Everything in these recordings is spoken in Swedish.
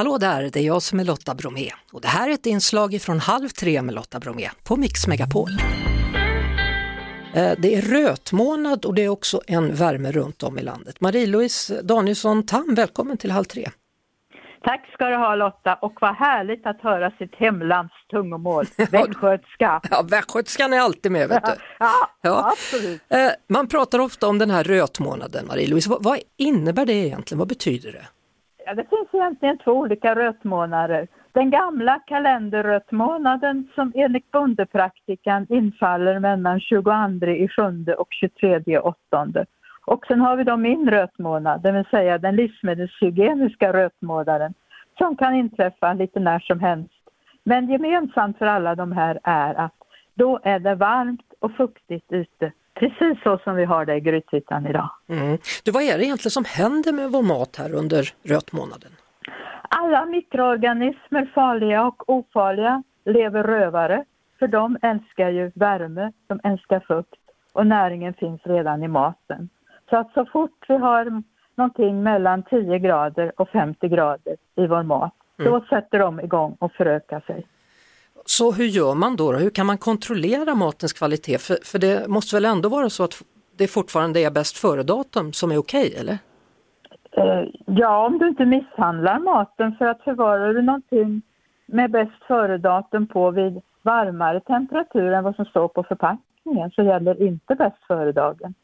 Hallå där, det är jag som är Lotta Bromé och det här är ett inslag från Halv tre med Lotta Bromé på Mix Megapol. Eh, det är rötmånad och det är också en värme runt om i landet. Marie-Louise Danielsson Tam, välkommen till Halv tre. Tack ska du ha Lotta och vad härligt att höra sitt hemlands tungomål, västgötska. Ja, västgötskan är alltid med vet du. Ja, ja. absolut. Eh, man pratar ofta om den här rötmånaden, Marie-Louise. Vad, vad innebär det egentligen? Vad betyder det? Ja, det finns egentligen två olika rötmånader. Den gamla kalenderrötmånaden som enligt bondepraktikan infaller mellan 22 i sjunde och 23 åttonde. Och sen har vi då min rötmånad, det vill säga den livsmedelshygieniska rötmånaden som kan inträffa lite när som helst. Men gemensamt för alla de här är att då är det varmt och fuktigt ute Precis så som vi har det i Grythyttan idag. Mm. Du, vad är det egentligen som händer med vår mat här under rötmånaden? Alla mikroorganismer, farliga och ofarliga, lever rövare. För de älskar ju värme, de älskar fukt och näringen finns redan i maten. Så att så fort vi har någonting mellan 10 grader och 50 grader i vår mat, mm. då sätter de igång och förökar sig. Så hur gör man då? Hur kan man kontrollera matens kvalitet? För, för det måste väl ändå vara så att det fortfarande är bäst före-datum som är okej, okay, eller? Eh, ja, om du inte misshandlar maten för att förvarar du någonting med bäst före-datum på vid varmare temperatur än vad som står på förpackningen så gäller inte bäst före-dagen.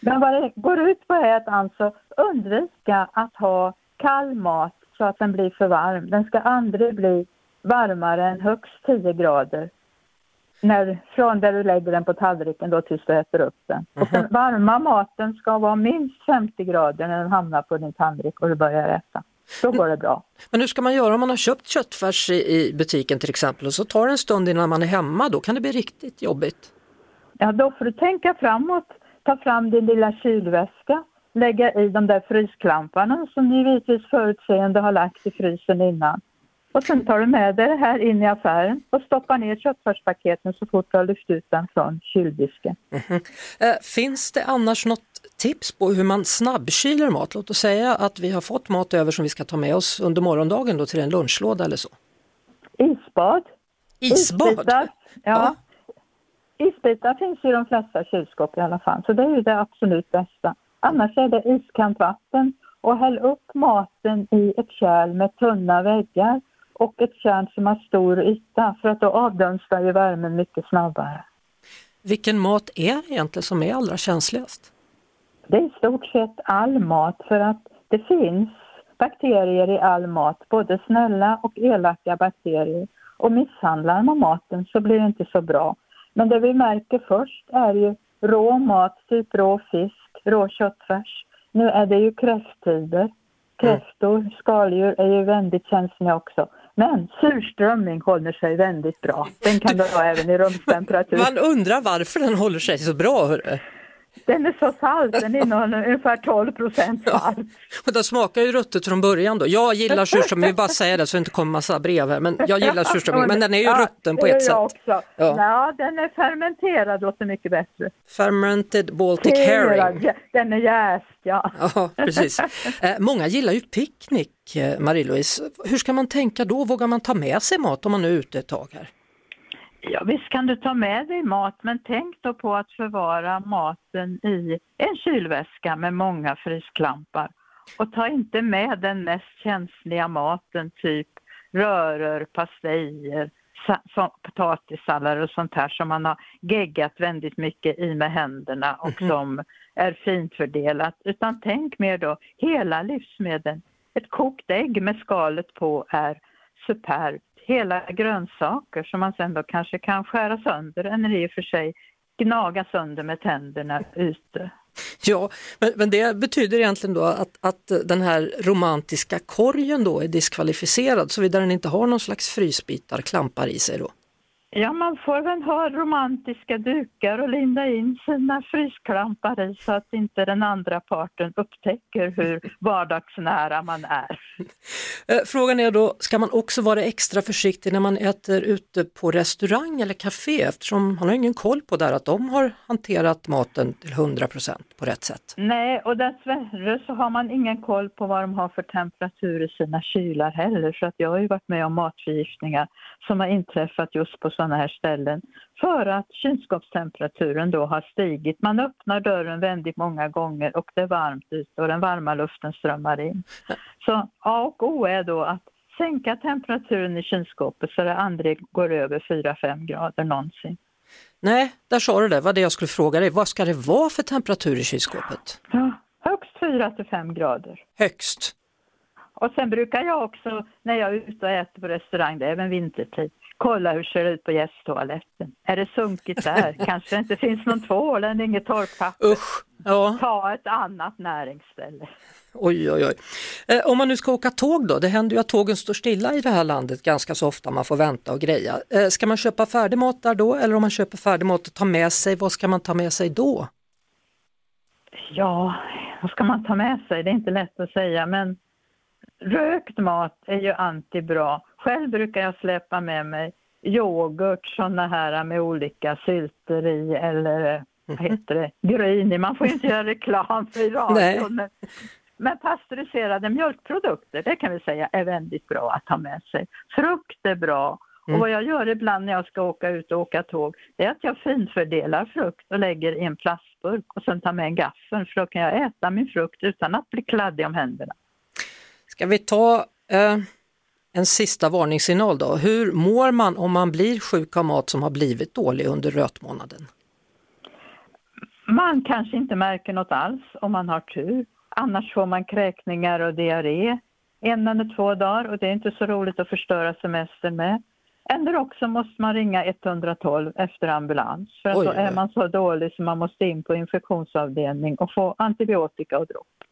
Men vad det går ut på är att alltså undvika att ha kall mat så att den blir för varm. Den ska aldrig bli varmare än högst 10 grader. När, från där du lägger den på tallriken då tills du äter upp den. Och den varma maten ska vara minst 50 grader när den hamnar på din tallrik och du börjar äta. Då går det bra. Men hur ska man göra om man har köpt köttfärs i, butiken till exempel och så tar det en stund innan man är hemma, då kan det bli riktigt jobbigt. Ja, då får du tänka framåt. Ta fram din lilla kylväska, lägga i de där frysklamparna som du givetvis förutseende har lagt i frysen innan. Och sen tar du med dig det här in i affären och stoppar ner köttfärspaketen så fort du har lyft ut den från kyldisken. Mm -hmm. finns det annars något tips på hur man snabbkyler mat? Låt oss säga att vi har fått mat över som vi ska ta med oss under morgondagen då till en lunchlåda eller så. Isbad. Isbad? Isbitar, ja. ja. Isbitar finns i de flesta kylskåp i alla fall, så det är ju det absolut bästa. Annars är det iskallt vatten och häll upp maten i ett kärl med tunna väggar och ett kärn som har stor yta för att då avdunstar ju värmen mycket snabbare. Vilken mat är det egentligen som är allra känsligast? Det är i stort sett all mat för att det finns bakterier i all mat, både snälla och elaka bakterier. Och misshandlar man maten så blir det inte så bra. Men det vi märker först är ju rå mat, typ rå fisk, rå köttfärs. Nu är det ju kräfttider. Kräftor, skaldjur är ju väldigt känsliga också. Men surströmming håller sig väldigt bra. Den kan du ha även i rumstemperatur. Man undrar varför den håller sig så bra. Hörru. Den är så salt, den innehåller ungefär 12 procent salt. Ja. Och smakar ju ruttet från början då. Jag gillar surströmming, vill bara säga det så det inte kommer massa brev här, men jag gillar surströmming, men den är ju ja, rutten på ett sätt. Också. Ja. ja, den är fermenterad låter mycket bättre. Fermented Baltic herring. Den är jäst, ja. Ja, precis. Eh, många gillar ju picknick, eh, Marie-Louise. Hur ska man tänka då? Vågar man ta med sig mat om man är ute ett tag här? Visst kan du ta med dig mat, men tänk då på att förvara maten i en kylväska med många frysklampar. Och ta inte med den mest känsliga maten, typ röror, pastejer, potatissallad och sånt här som man har geggat väldigt mycket i med händerna och mm -hmm. som är fint fördelat. Utan tänk mer då hela livsmedel. Ett kokt ägg med skalet på är superbt hela grönsaker som man sen då kanske kan skära sönder eller i och för sig gnaga sönder med tänderna ute. Ja, men, men det betyder egentligen då att, att den här romantiska korgen då är diskvalificerad såvida den inte har någon slags frysbitar, klampar i sig då? Ja, man får väl ha romantiska dukar och linda in sina frysklampar i så att inte den andra parten upptäcker hur vardagsnära man är. Eh, frågan är då, ska man också vara extra försiktig när man äter ute på restaurang eller café eftersom man har ingen koll på där att de har hanterat maten till 100% på rätt sätt? Nej, och dessvärre så har man ingen koll på vad de har för temperatur i sina kylar heller för att jag har ju varit med om matförgiftningar som har inträffat just på sådana här ställen för att kylskåpstemperaturen då har stigit. Man öppnar dörren väldigt många gånger och det är varmt ute och den varma luften strömmar in. Så A och O är då att sänka temperaturen i kylskåpet så det aldrig går över 4-5 grader någonsin. Nej, där sa du det, vad det jag skulle fråga dig. Vad ska det vara för temperatur i kylskåpet? Ja, högst 4-5 grader. Högst? Och sen brukar jag också, när jag är ute och äter på restaurang, det är även vintertid, kolla hur det ser ut på gästtoaletten. Är det sunkigt där? Kanske det inte finns någon tvål eller inget torkpapper. Usch, ja. Ta ett annat näringsställe. Oj, oj, oj. Eh, om man nu ska åka tåg då, det händer ju att tågen står stilla i det här landet ganska så ofta, man får vänta och greja. Eh, ska man köpa färdig mat där då eller om man köper färdig mat och tar med sig, vad ska man ta med sig då? Ja, vad ska man ta med sig? Det är inte lätt att säga men rökt mat är ju alltid bra. Själv brukar jag släppa med mig yoghurt, sådana här med olika sylter i eller vad mhm. heter det, gryn. Man får inte göra reklam i radion. Men, men pasteuriserade mjölkprodukter, det kan vi säga är väldigt bra att ha med sig. Frukt är bra. Mm. Och vad jag gör ibland när jag ska åka ut och åka tåg, det är att jag finfördelar frukt och lägger i en plastburk och sen tar med en gaffel för då kan jag äta min frukt utan att bli kladdig om händerna. Ska vi ta eh, en sista varningssignal då? Hur mår man om man blir sjuk av mat som har blivit dålig under rötmånaden? Man kanske inte märker något alls om man har tur. Annars får man kräkningar och diarré en eller två dagar och det är inte så roligt att förstöra semestern med. Eller också måste man ringa 112 efter ambulans för att Oj, då är man så dålig så man måste in på infektionsavdelning och få antibiotika och dropp.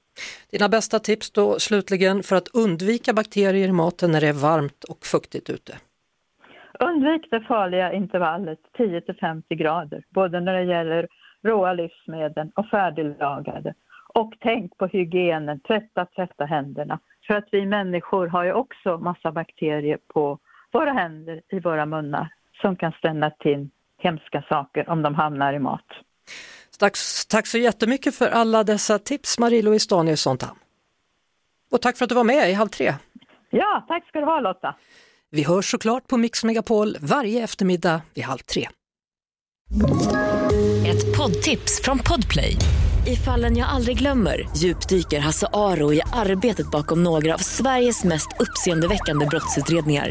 Dina bästa tips då slutligen för att undvika bakterier i maten när det är varmt och fuktigt ute? Undvik det farliga intervallet 10 50 grader, både när det gäller råa livsmedel och färdiglagade. Och tänk på hygienen, tvätta, tvätta händerna. För att vi människor har ju också massa bakterier på våra händer, i våra munnar, som kan ställa till hemska saker om de hamnar i mat. Tack, tack så jättemycket för alla dessa tips Marie-Louise Danielsson Tam. Och tack för att du var med i Halv tre. Ja, tack ska du ha Lotta. Vi hörs såklart på Mix Megapol varje eftermiddag vid halv tre. Ett poddtips från Podplay. I fallen jag aldrig glömmer djupdyker Hasse Aro i arbetet bakom några av Sveriges mest uppseendeväckande brottsutredningar